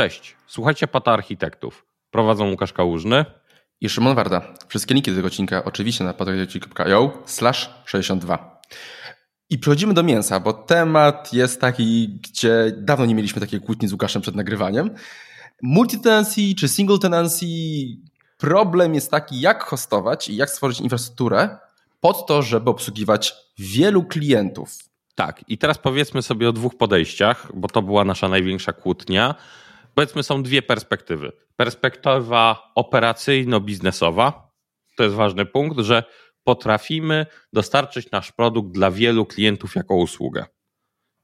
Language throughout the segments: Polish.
Cześć, słuchajcie Pata Architektów. Prowadzą Łukasz Kałużny i Szymon Warda. Wszystkie linki do tego odcinka oczywiście na patarchitekci.io slash 62. I przechodzimy do mięsa, bo temat jest taki, gdzie dawno nie mieliśmy takiej kłótni z Łukaszem przed nagrywaniem. Multitenancy czy single tenancy, problem jest taki, jak hostować i jak stworzyć infrastrukturę pod to, żeby obsługiwać wielu klientów. Tak, i teraz powiedzmy sobie o dwóch podejściach, bo to była nasza największa kłótnia. Powiedzmy, są dwie perspektywy. Perspektywa operacyjno-biznesowa, to jest ważny punkt, że potrafimy dostarczyć nasz produkt dla wielu klientów jako usługę.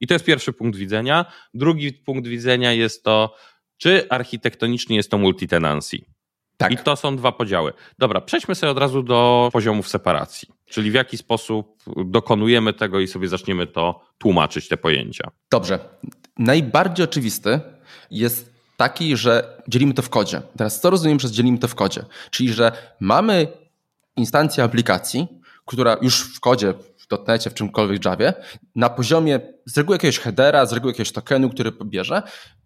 I to jest pierwszy punkt widzenia. Drugi punkt widzenia jest to, czy architektonicznie jest to multitenancy. Tak. I to są dwa podziały. Dobra, przejdźmy sobie od razu do poziomów separacji, czyli w jaki sposób dokonujemy tego i sobie zaczniemy to tłumaczyć, te pojęcia. Dobrze. Najbardziej oczywisty jest taki, że dzielimy to w kodzie. Teraz co rozumiem przez dzielimy to w kodzie? Czyli, że mamy instancję aplikacji, która już w kodzie, w dotnecie, w czymkolwiek Javie, na poziomie z reguły jakiegoś headera, z reguły jakiegoś tokenu, który pobierze,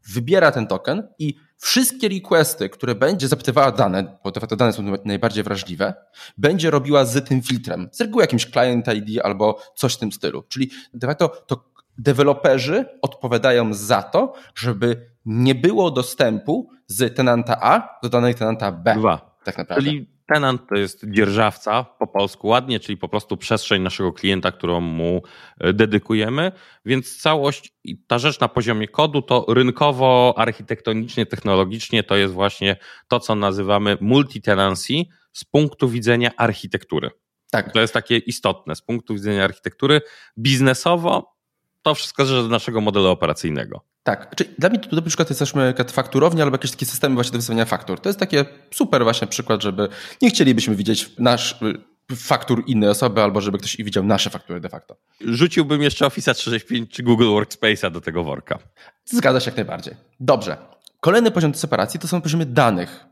wybiera ten token i wszystkie requesty, które będzie zapytywała dane, bo te dane są najbardziej wrażliwe, będzie robiła z tym filtrem. Z reguły jakimś client ID albo coś w tym stylu. Czyli de facto to deweloperzy odpowiadają za to, żeby nie było dostępu z tenanta A do danej tenanta B. Dwa. Tak naprawdę. Czyli tenant to jest dzierżawca po polsku ładnie, czyli po prostu przestrzeń naszego klienta, którą mu e, dedykujemy. Więc całość i ta rzecz na poziomie kodu to rynkowo, architektonicznie, technologicznie to jest właśnie to, co nazywamy multi-tenancy z punktu widzenia architektury. Tak. To jest takie istotne z punktu widzenia architektury. Biznesowo to wszystko zależy od naszego modelu operacyjnego. Tak, czyli dla mnie to na przykład jesteśmy fakturownia albo jakieś takie systemy właśnie do wystawiania faktur. To jest takie super właśnie przykład, żeby nie chcielibyśmy widzieć nasz y, faktur innej osoby, albo żeby ktoś widział nasze faktury de facto. Rzuciłbym jeszcze Office 365 czy Google Workspace'a do tego worka. Zgadza się jak najbardziej. Dobrze. Kolejny poziom separacji to są poziomy danych.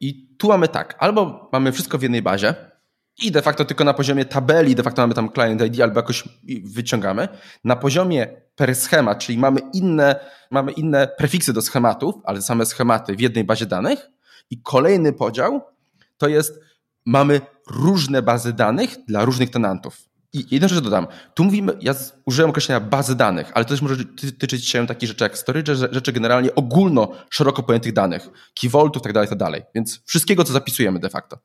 I tu mamy tak, albo mamy wszystko w jednej bazie, i de facto tylko na poziomie tabeli, de facto mamy tam client ID albo jakoś wyciągamy. Na poziomie per schemat, czyli mamy inne, mamy inne prefiksy do schematów, ale same schematy w jednej bazie danych. I kolejny podział to jest, mamy różne bazy danych dla różnych tenantów. I jedną rzecz dodam. Tu mówimy, ja użyłem określenia bazy danych, ale to też może tyczyć się takich rzeczy jak storage, rzeczy generalnie ogólno szeroko pojętych danych, key vaultów, tak dalej, tak. Więc wszystkiego, co zapisujemy de facto.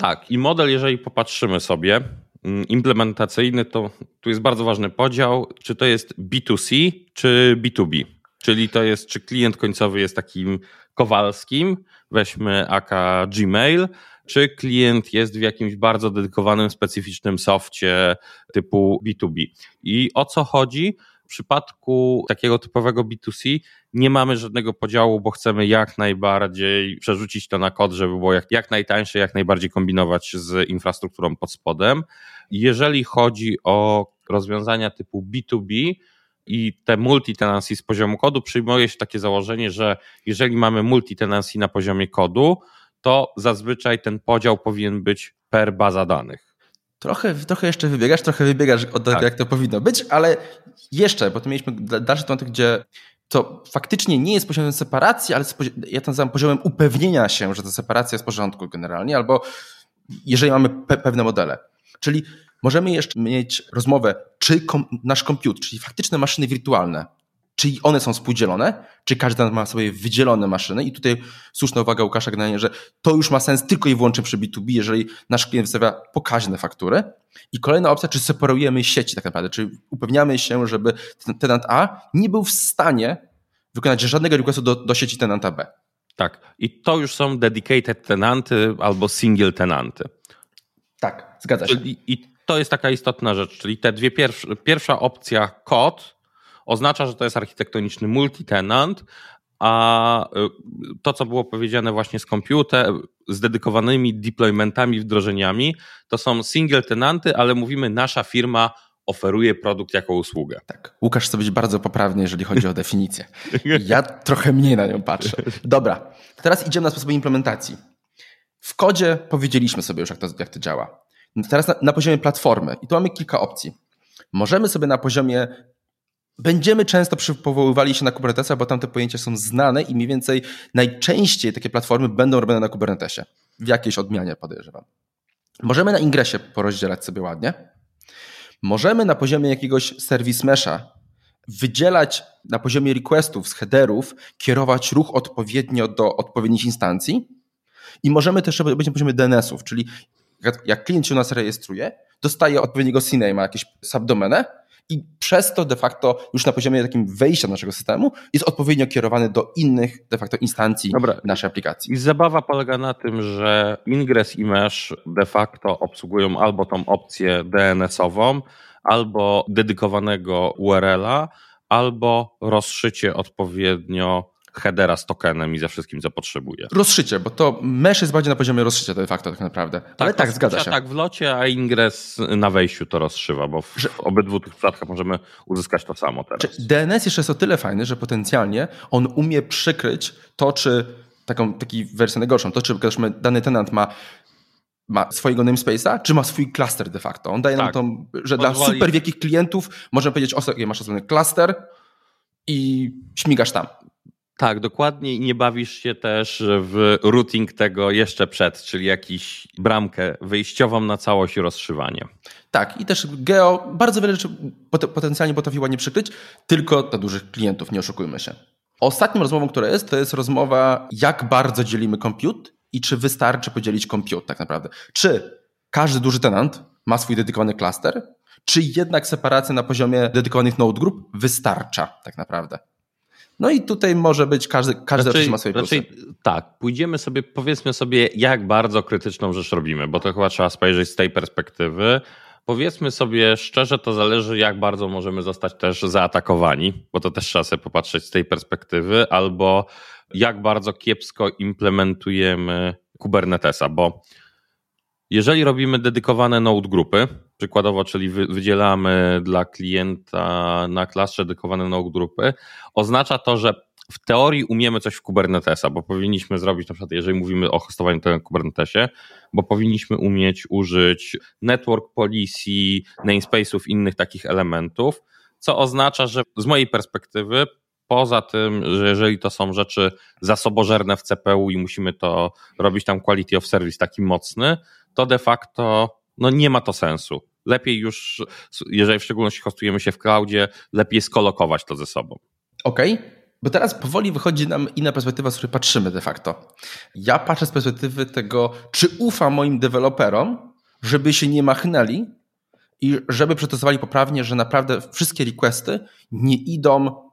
Tak, i model, jeżeli popatrzymy sobie, mm, implementacyjny, to tu jest bardzo ważny podział, czy to jest B2C, czy B2B. Czyli to jest, czy klient końcowy jest takim Kowalskim, weźmy AK Gmail, czy klient jest w jakimś bardzo dedykowanym, specyficznym softie typu B2B. I o co chodzi? Przypadku takiego typowego B2C nie mamy żadnego podziału, bo chcemy jak najbardziej przerzucić to na kod, żeby było jak, jak najtańsze, jak najbardziej kombinować z infrastrukturą pod spodem. Jeżeli chodzi o rozwiązania typu B2B, i te multitenancy z poziomu kodu przyjmuje się takie założenie, że jeżeli mamy multitenancy na poziomie kodu, to zazwyczaj ten podział powinien być per baza danych. Trochę, trochę jeszcze wybiegasz, trochę wybiegasz od tego, tak. jak to powinno być, ale jeszcze, bo tu mieliśmy dalszy temat, gdzie to faktycznie nie jest poziomem separacji, ale ja to nazywam poziomem upewnienia się, że ta separacja jest w porządku generalnie, albo jeżeli mamy pe pewne modele. Czyli możemy jeszcze mieć rozmowę, czy kom nasz komputer, czyli faktyczne maszyny wirtualne, czy one są współdzielone, czy każdy ma sobie wydzielone maszyny. I tutaj słuszna uwaga Łukasza generalnie, że to już ma sens tylko i wyłącznie przy B2B, jeżeli nasz klient wystawia pokaźne faktury. I kolejna opcja, czy separujemy sieci tak naprawdę, czy upewniamy się, żeby tenant A nie był w stanie wykonać żadnego requestu do, do sieci tenanta B. Tak. I to już są dedicated tenanty albo single tenanty. Tak, zgadza się. I, i to jest taka istotna rzecz, czyli te dwie pierwsze, pierwsza opcja kod oznacza, że to jest architektoniczny multitenant, a y, to, co było powiedziane właśnie z komputer, z dedykowanymi deploymentami, wdrożeniami, to są single tenanty, ale mówimy nasza firma oferuje produkt jako usługę. Tak. Łukasz chce być bardzo poprawny, jeżeli chodzi o definicję. Ja trochę mniej na nią patrzę. Dobra, teraz idziemy na sposoby implementacji. W kodzie powiedzieliśmy sobie już, jak to, jak to działa. Teraz na, na poziomie platformy. I tu mamy kilka opcji. Możemy sobie na poziomie Będziemy często powoływali się na Kubernetesa, bo tam te pojęcia są znane i mniej więcej najczęściej takie platformy będą robione na Kubernetesie. W jakiejś odmianie podejrzewam. Możemy na ingresie porozdzielać sobie ładnie. Możemy na poziomie jakiegoś service mesha wydzielać na poziomie requestów z headerów, kierować ruch odpowiednio do odpowiednich instancji i możemy też być na poziomie DNS-ów, czyli jak klient się u nas rejestruje, dostaje odpowiedniego CNAME, jakieś subdomenę i przez to de facto już na poziomie takim wejścia naszego systemu jest odpowiednio kierowany do innych de facto instancji Dobra. naszej aplikacji. I zabawa polega na tym, że Ingress i Mesh de facto obsługują albo tą opcję DNS-ową, albo dedykowanego URL-a, albo rozszycie odpowiednio headera z tokenem i ze wszystkim, co potrzebuje. Rozszycie, bo to mesh jest bardziej na poziomie rozszycia de facto tak naprawdę. Tak, Ale tak, tak zgadza się. Tak, w locie, a ingres na wejściu to rozszywa, bo w że... obydwu tych przypadkach możemy uzyskać to samo teraz. Czy DNS jeszcze jest o tyle fajny, że potencjalnie on umie przykryć to, czy taką taki wersję najgorszą, to czy dany tenant ma ma swojego namespace'a, czy ma swój cluster de facto. On daje tak. nam tą, że Pozwoli... dla super wielkich klientów możemy powiedzieć, o, masz osobny cluster i śmigasz tam. Tak, dokładnie i nie bawisz się też w routing tego jeszcze przed, czyli jakiś bramkę wyjściową na całość i rozszywanie. Tak, i też Geo bardzo wiele rzeczy potencjalnie potrafi ładnie przykryć, tylko dla dużych klientów, nie oszukujmy się. Ostatnią rozmową, która jest, to jest rozmowa, jak bardzo dzielimy compute i czy wystarczy podzielić compute tak naprawdę. Czy każdy duży tenant ma swój dedykowany cluster, czy jednak separacja na poziomie dedykowanych node group wystarcza tak naprawdę. No i tutaj może być każdy, każdy raczej, ma swoje raczej, plusy. Tak, pójdziemy sobie, powiedzmy sobie, jak bardzo krytyczną rzecz robimy, bo to chyba trzeba spojrzeć z tej perspektywy. Powiedzmy sobie szczerze, to zależy, jak bardzo możemy zostać też zaatakowani, bo to też trzeba sobie popatrzeć z tej perspektywy, albo jak bardzo kiepsko implementujemy Kubernetesa, bo jeżeli robimy dedykowane node grupy, przykładowo, czyli wydzielamy dla klienta na klasie dedykowane node grupy, oznacza to, że w teorii umiemy coś w Kubernetesa, bo powinniśmy zrobić, na przykład jeżeli mówimy o hostowaniu tego Kubernetesie, bo powinniśmy umieć użyć network policy, namespace'ów, innych takich elementów, co oznacza, że z mojej perspektywy Poza tym, że jeżeli to są rzeczy zasobożerne w CPU i musimy to robić tam quality of service taki mocny, to de facto no nie ma to sensu. Lepiej już, jeżeli w szczególności hostujemy się w cloudzie, lepiej skolokować to ze sobą. Okej, okay. Bo teraz powoli wychodzi nam inna perspektywa, z której patrzymy de facto. Ja patrzę z perspektywy tego, czy ufam moim deweloperom, żeby się nie machnęli i żeby przetestowali poprawnie, że naprawdę wszystkie requesty nie idą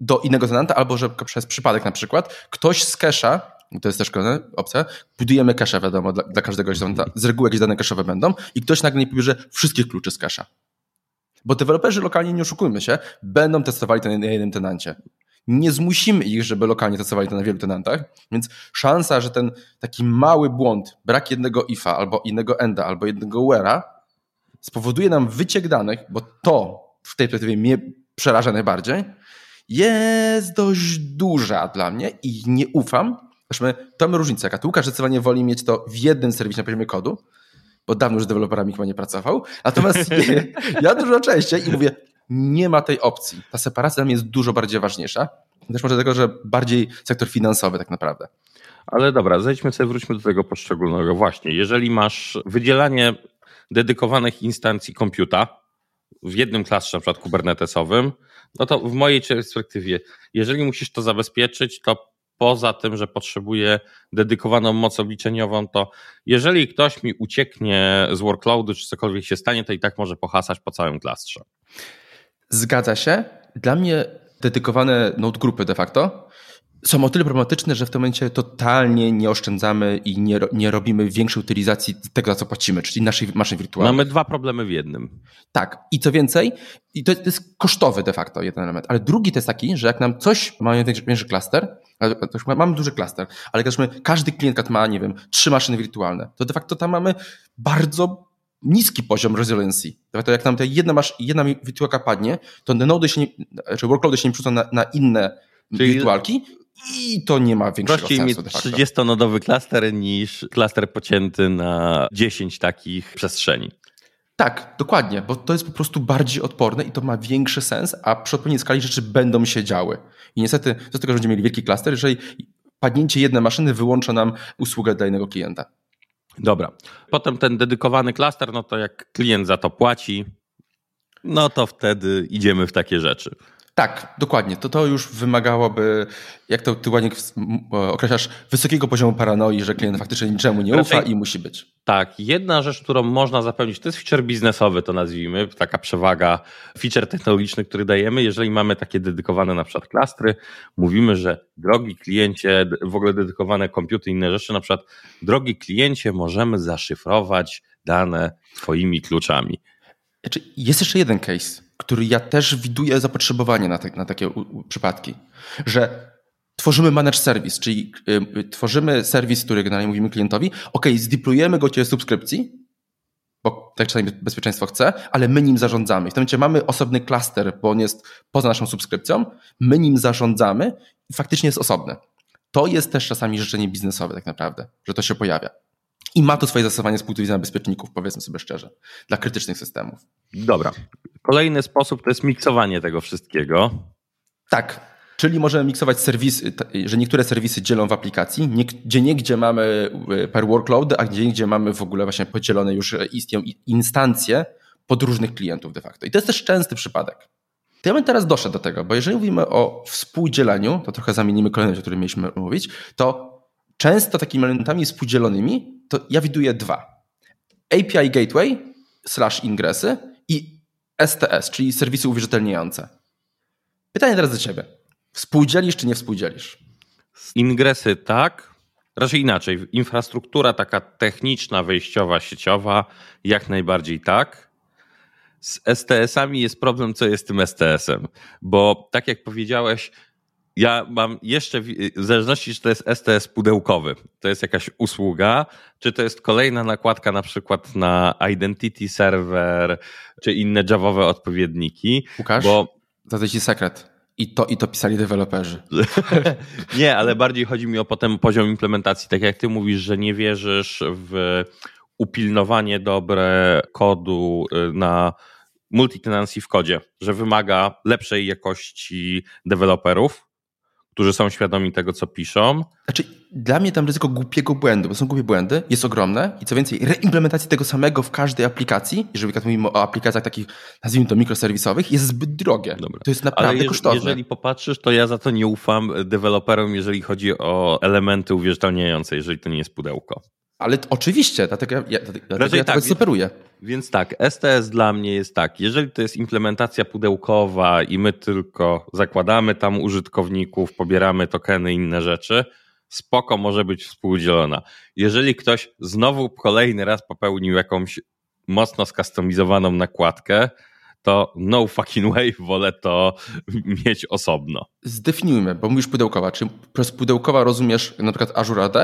do innego tenanta, albo że przez przypadek na przykład ktoś z cache'a, to jest też kolejna opcja, budujemy cache, wiadomo, dla, dla każdego tenanta, z reguły jakieś dane cache'owe będą i ktoś nagle nie pobierze wszystkich kluczy z cache'a. Bo deweloperzy lokalnie, nie oszukujmy się, będą testowali to na jednym tenancie. Nie zmusimy ich, żeby lokalnie testowali to na wielu tenantach, więc szansa, że ten taki mały błąd, brak jednego ifa, albo innego enda, albo jednego where'a spowoduje nam wyciek danych, bo to w tej perspektywie mnie przeraża najbardziej, jest dość duża dla mnie i nie ufam. Zresztą to ma różnicę. Jaka Łukasz zdecydowanie woli mieć to w jednym serwisie na poziomie kodu, bo dawno już z deweloperami chyba nie pracował. Natomiast ja dużo częściej i mówię, nie ma tej opcji. Ta separacja dla mnie jest dużo bardziej ważniejsza. Też może dlatego, że bardziej sektor finansowy tak naprawdę. Ale dobra, zejdźmy sobie, wróćmy do tego poszczególnego. Właśnie, jeżeli masz wydzielanie dedykowanych instancji komputa w jednym klastrze, na przykład kubernetesowym, no to w mojej perspektywie, jeżeli musisz to zabezpieczyć, to poza tym, że potrzebuję dedykowaną moc obliczeniową, to jeżeli ktoś mi ucieknie z workloadu, czy cokolwiek się stanie, to i tak może pohasać po całym klastrze. Zgadza się. Dla mnie dedykowane node grupy de facto są o tyle problematyczne, że w tym momencie totalnie nie oszczędzamy i nie, nie robimy większej utylizacji tego, za co płacimy, czyli naszej maszyny wirtualnej. Mamy dwa problemy w jednym. Tak. I co więcej, i to jest kosztowy de facto jeden element, ale drugi to jest taki, że jak nam coś, mamy większy klaster, mamy duży klaster, ale jak każdy klient ma, nie wiem, trzy maszyny wirtualne, to de facto tam mamy bardzo niski poziom resiliency. To jak nam ta jedna, masz, jedna wirtualka padnie, to node się nie, czy workloady się nie przerzucą na, na inne Czyli wirtualki i to nie ma większego Prościej sensu. mieć 30-nodowy klaster niż klaster pocięty na 10 takich przestrzeni. Tak, dokładnie, bo to jest po prostu bardziej odporne i to ma większy sens, a przy odpowiedniej skali rzeczy będą się działy. I niestety, z tego, że będziemy mieli wielki klaster, jeżeli padnięcie jednej maszyny wyłącza nam usługę dla innego klienta. Dobra. Potem ten dedykowany klaster, no to jak klient za to płaci, no to wtedy idziemy w takie rzeczy. Tak, dokładnie. To, to już wymagałoby, jak to ty ładnie określasz, wysokiego poziomu paranoi, że klient faktycznie niczemu nie ufa i musi być. Tak, jedna rzecz, którą można zapewnić, to jest feature biznesowy, to nazwijmy, taka przewaga feature technologiczny, który dajemy. Jeżeli mamy takie dedykowane na przykład klastry, mówimy, że drogi kliencie, w ogóle dedykowane komputery i inne rzeczy, na przykład drogi kliencie, możemy zaszyfrować dane twoimi kluczami. Znaczy, jest jeszcze jeden case który ja też widuję zapotrzebowanie na, te, na takie u, u, przypadki, że tworzymy managed service, czyli y, y, tworzymy serwis, który generalnie mówimy klientowi, ok, zdeployujemy go cię subskrypcji, bo tak czasami bezpieczeństwo chce, ale my nim zarządzamy. W tym momencie mamy osobny klaster, bo on jest poza naszą subskrypcją, my nim zarządzamy i faktycznie jest osobny. To jest też czasami życzenie biznesowe tak naprawdę, że to się pojawia. I ma to swoje zastosowanie z punktu widzenia bezpieczników, powiedzmy sobie szczerze, dla krytycznych systemów. Dobra. Kolejny sposób to jest miksowanie tego wszystkiego. Tak. Czyli możemy miksować serwisy, że niektóre serwisy dzielą w aplikacji, gdzie niegdzie mamy e, per workload, a gdzie niegdzie mamy w ogóle właśnie podzielone już istnieją instancje pod różnych klientów de facto. I to jest też częsty przypadek. To ja bym teraz doszedł do tego, bo jeżeli mówimy o współdzieleniu, to trochę zamienimy kolejność, o której mieliśmy mówić, to często takimi elementami współdzielonymi to ja widuję dwa. API Gateway slash ingresy i STS, czyli serwisy uwierzytelniające. Pytanie teraz do Ciebie. Współdzielisz czy nie współdzielisz? Ingresy tak, raczej inaczej. Infrastruktura taka techniczna, wejściowa, sieciowa, jak najbardziej tak. Z STS-ami jest problem, co jest tym STS-em, bo tak jak powiedziałeś, ja mam jeszcze, w zależności czy to jest STS pudełkowy, to jest jakaś usługa, czy to jest kolejna nakładka na przykład na Identity Server, czy inne javowe odpowiedniki. Łukasz, bo... zadaj ci sekret. I to, I to pisali deweloperzy. nie, ale bardziej chodzi mi o potem poziom implementacji. Tak jak ty mówisz, że nie wierzysz w upilnowanie dobre kodu y, na multitenancji w kodzie, że wymaga lepszej jakości deweloperów, którzy są świadomi tego, co piszą. Znaczy, dla mnie tam ryzyko głupiego błędu, bo są głupie błędy, jest ogromne i co więcej, reimplementacji tego samego w każdej aplikacji, jeżeli mówimy o aplikacjach takich, nazwijmy to mikroserwisowych, jest zbyt drogie. Dobra. To jest naprawdę Ale kosztowne. Jeżeli popatrzysz, to ja za to nie ufam deweloperom, jeżeli chodzi o elementy uwierzytelniające, jeżeli to nie jest pudełko. Ale oczywiście, dlatego ja, dlatego ja tak, tego operuję. Więc tak, STS dla mnie jest tak, jeżeli to jest implementacja pudełkowa i my tylko zakładamy tam użytkowników, pobieramy tokeny i inne rzeczy, spoko może być współdzielona. Jeżeli ktoś znowu kolejny raz popełnił jakąś mocno skustomizowaną nakładkę, to no fucking way, wolę to mieć osobno. Zdefiniujmy, bo mówisz pudełkowa. Czy przez pudełkowa rozumiesz na przykład Azure AD?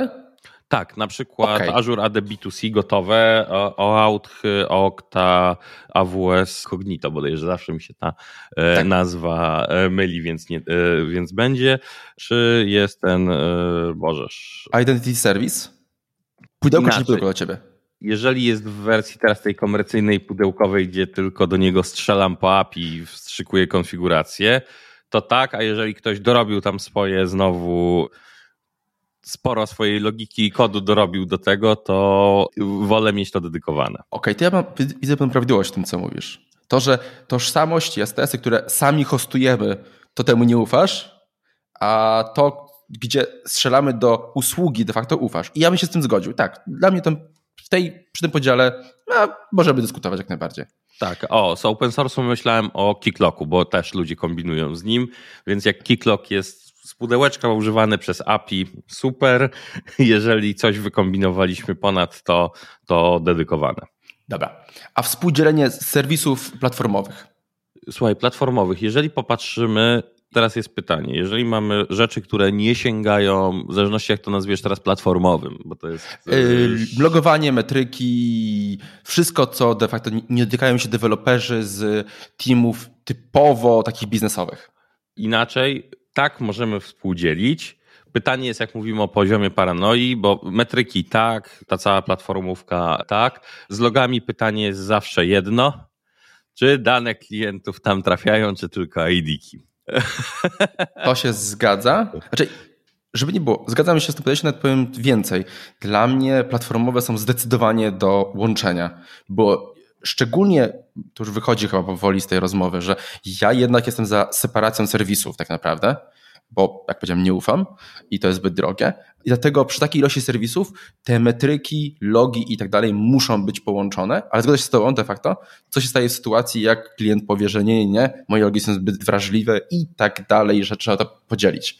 Tak, na przykład okay. Azure AD B2C gotowe, OAuth, Okta, AWS Cognito, bodajże zawsze mi się ta e, tak. nazwa e, myli, więc, nie, e, więc będzie. Czy jest ten, Bożesz... Identity Service? Pudełko Inaczej. czy pudełko dla Ciebie? Jeżeli jest w wersji teraz tej komercyjnej pudełkowej, gdzie tylko do niego strzelam po API i wstrzykuję konfigurację, to tak, a jeżeli ktoś dorobił tam swoje znowu sporo swojej logiki i kodu dorobił do tego, to wolę mieć to dedykowane. Okej, okay, to ja mam, widzę pewną prawidłowość w tym, co mówisz. To, że tożsamość i STS-y, które sami hostujemy, to temu nie ufasz, a to, gdzie strzelamy do usługi, de facto ufasz. I ja bym się z tym zgodził. Tak, dla mnie to w tej, przy tym podziale no, możemy dyskutować jak najbardziej. Tak, o, z open source'u myślałem o Kicklocku, bo też ludzie kombinują z nim, więc jak Kicklock jest z pudełeczka używane przez API, super. Jeżeli coś wykombinowaliśmy ponad to, to dedykowane. Dobra. A współdzielenie serwisów platformowych? Słuchaj, platformowych. Jeżeli popatrzymy, teraz jest pytanie, jeżeli mamy rzeczy, które nie sięgają, w zależności jak to nazwiesz teraz, platformowym, bo to jest... Yy, logowanie, metryki, wszystko, co de facto nie dotykają się deweloperzy z teamów typowo takich biznesowych. Inaczej, tak możemy współdzielić, Pytanie jest, jak mówimy o poziomie paranoi, bo metryki tak, ta cała platformówka tak. Z logami pytanie jest zawsze jedno. Czy dane klientów tam trafiają, czy tylko ID-ki? To się zgadza. Znaczy, żeby nie było, zgadzam się z tym podejściem, nawet powiem więcej. Dla mnie platformowe są zdecydowanie do łączenia, bo szczególnie, to już wychodzi chyba powoli z tej rozmowy, że ja jednak jestem za separacją serwisów tak naprawdę, bo jak powiedziałem, nie ufam i to jest zbyt drogie. I dlatego przy takiej ilości serwisów te metryki, logi i tak dalej muszą być połączone, ale zgodzę się z tobą de facto, co się staje w sytuacji, jak klient powie, że nie, nie, nie, moje logi są zbyt wrażliwe i tak dalej, że trzeba to podzielić.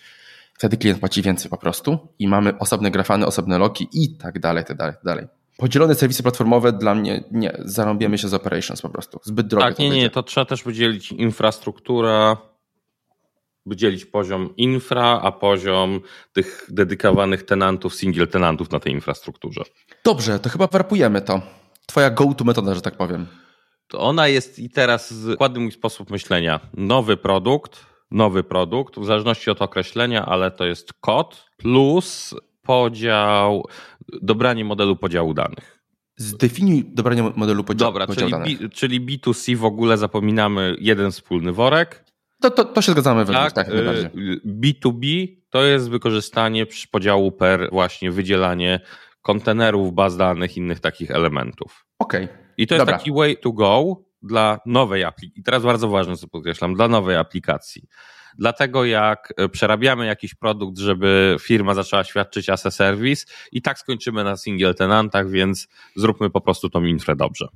Wtedy klient płaci więcej po prostu i mamy osobne grafany, osobne logi i tak dalej, tak dalej, tak dalej. Podzielone serwisy platformowe dla mnie nie, zarąbiemy się z operations po prostu. Zbyt drogie. Tak, nie, nie, to trzeba też podzielić infrastruktura, wydzielić poziom infra, a poziom tych dedykowanych tenantów, single tenantów na tej infrastrukturze. Dobrze, to chyba warpujemy to. Twoja go-to metoda, że tak powiem. To ona jest i teraz dokładny mój sposób myślenia. Nowy produkt, nowy produkt, w zależności od określenia, ale to jest kod plus podział, dobranie modelu podziału danych. Zdefiniuj dobranie modelu podziału, Dobra, podziału czyli, danych. czyli B2C w ogóle zapominamy jeden wspólny worek. To, to, to się zgadzamy we Tak, tak, tak najbardziej. y, B2B to jest wykorzystanie przy podziału per właśnie wydzielanie kontenerów, baz danych, innych takich elementów. Okej. I to jest Dobra. taki way to go dla nowej aplikacji. I teraz bardzo ważne, co podkreślam, dla nowej aplikacji. Dlatego jak e, przerabiamy jakiś produkt, żeby firma zaczęła świadczyć as a service i tak skończymy na single tenantach, więc zróbmy po prostu tą infrę dobrze.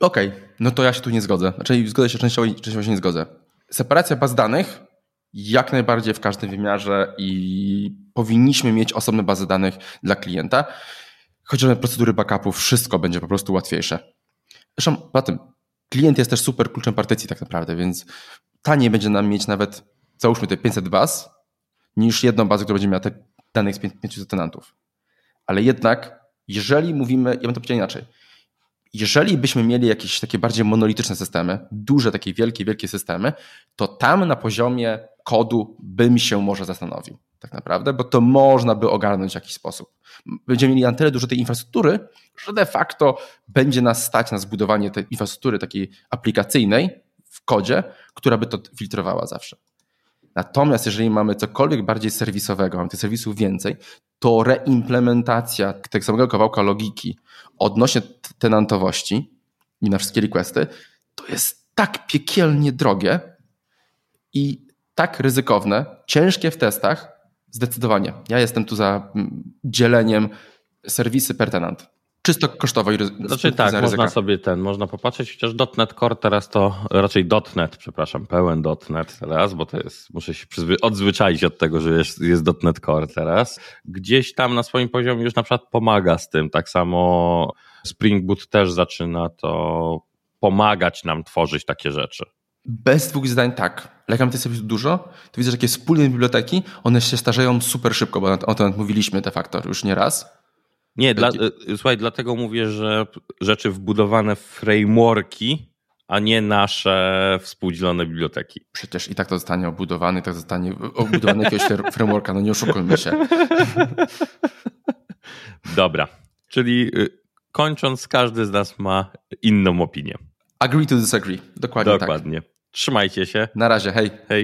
Okej, no to ja się tu nie zgodzę. Znaczy zgodzę się częściowo, częściowo się nie zgodzę. Separacja baz danych jak najbardziej w każdym wymiarze i powinniśmy mieć osobne bazy danych dla klienta. Chociażby procedury backupów, wszystko będzie po prostu łatwiejsze. Zresztą poza tym, klient jest też super kluczem partycji tak naprawdę, więc taniej będzie nam mieć nawet, załóżmy te 500 baz, niż jedną bazę, która będzie miała te danych z 500 tenantów. Ale jednak, jeżeli mówimy, ja bym to powiedział inaczej, jeżeli byśmy mieli jakieś takie bardziej monolityczne systemy, duże, takie wielkie, wielkie systemy, to tam na poziomie kodu bym się może zastanowił, tak naprawdę, bo to można by ogarnąć w jakiś sposób. Będziemy mieli na tyle dużo tej infrastruktury, że de facto będzie nas stać na zbudowanie tej infrastruktury takiej aplikacyjnej w kodzie, która by to filtrowała zawsze. Natomiast jeżeli mamy cokolwiek bardziej serwisowego, mamy tych serwisów więcej, to reimplementacja tego samego kawałka logiki odnośnie tenantowości i na wszystkie requesty, to jest tak piekielnie drogie i tak ryzykowne, ciężkie w testach, zdecydowanie. Ja jestem tu za mm, dzieleniem serwisy per tenant. Czysto kosztowo i Znaczy tak, ryzyka. można sobie ten, można popatrzeć, chociaż .NET Core teraz to, raczej .NET, przepraszam, pełen .NET teraz, bo to jest, muszę się przyzwy- odzwyczaić od tego, że jest, jest .NET Core teraz. Gdzieś tam na swoim poziomie już na przykład pomaga z tym, tak samo Spring Boot też zaczyna to pomagać nam tworzyć takie rzeczy. Bez dwóch zdań tak. Tych serwisów dużo, to widzę, że takie wspólne biblioteki, one się starzeją super szybko, bo o tym mówiliśmy de facto już nie raz. Nie, dla, y, słuchaj, dlatego mówię, że rzeczy wbudowane w frameworki, a nie nasze współdzielone biblioteki. Przecież i tak to zostanie obudowane, i tak zostanie obudowane jakiegoś fr- frameworka, no nie oszukujmy się. Dobra, czyli y, kończąc, każdy z nas ma inną opinię. Agree to disagree. Dokładnie, tak. Dokładnie. Trzymajcie się. Na razie, hej. Hej.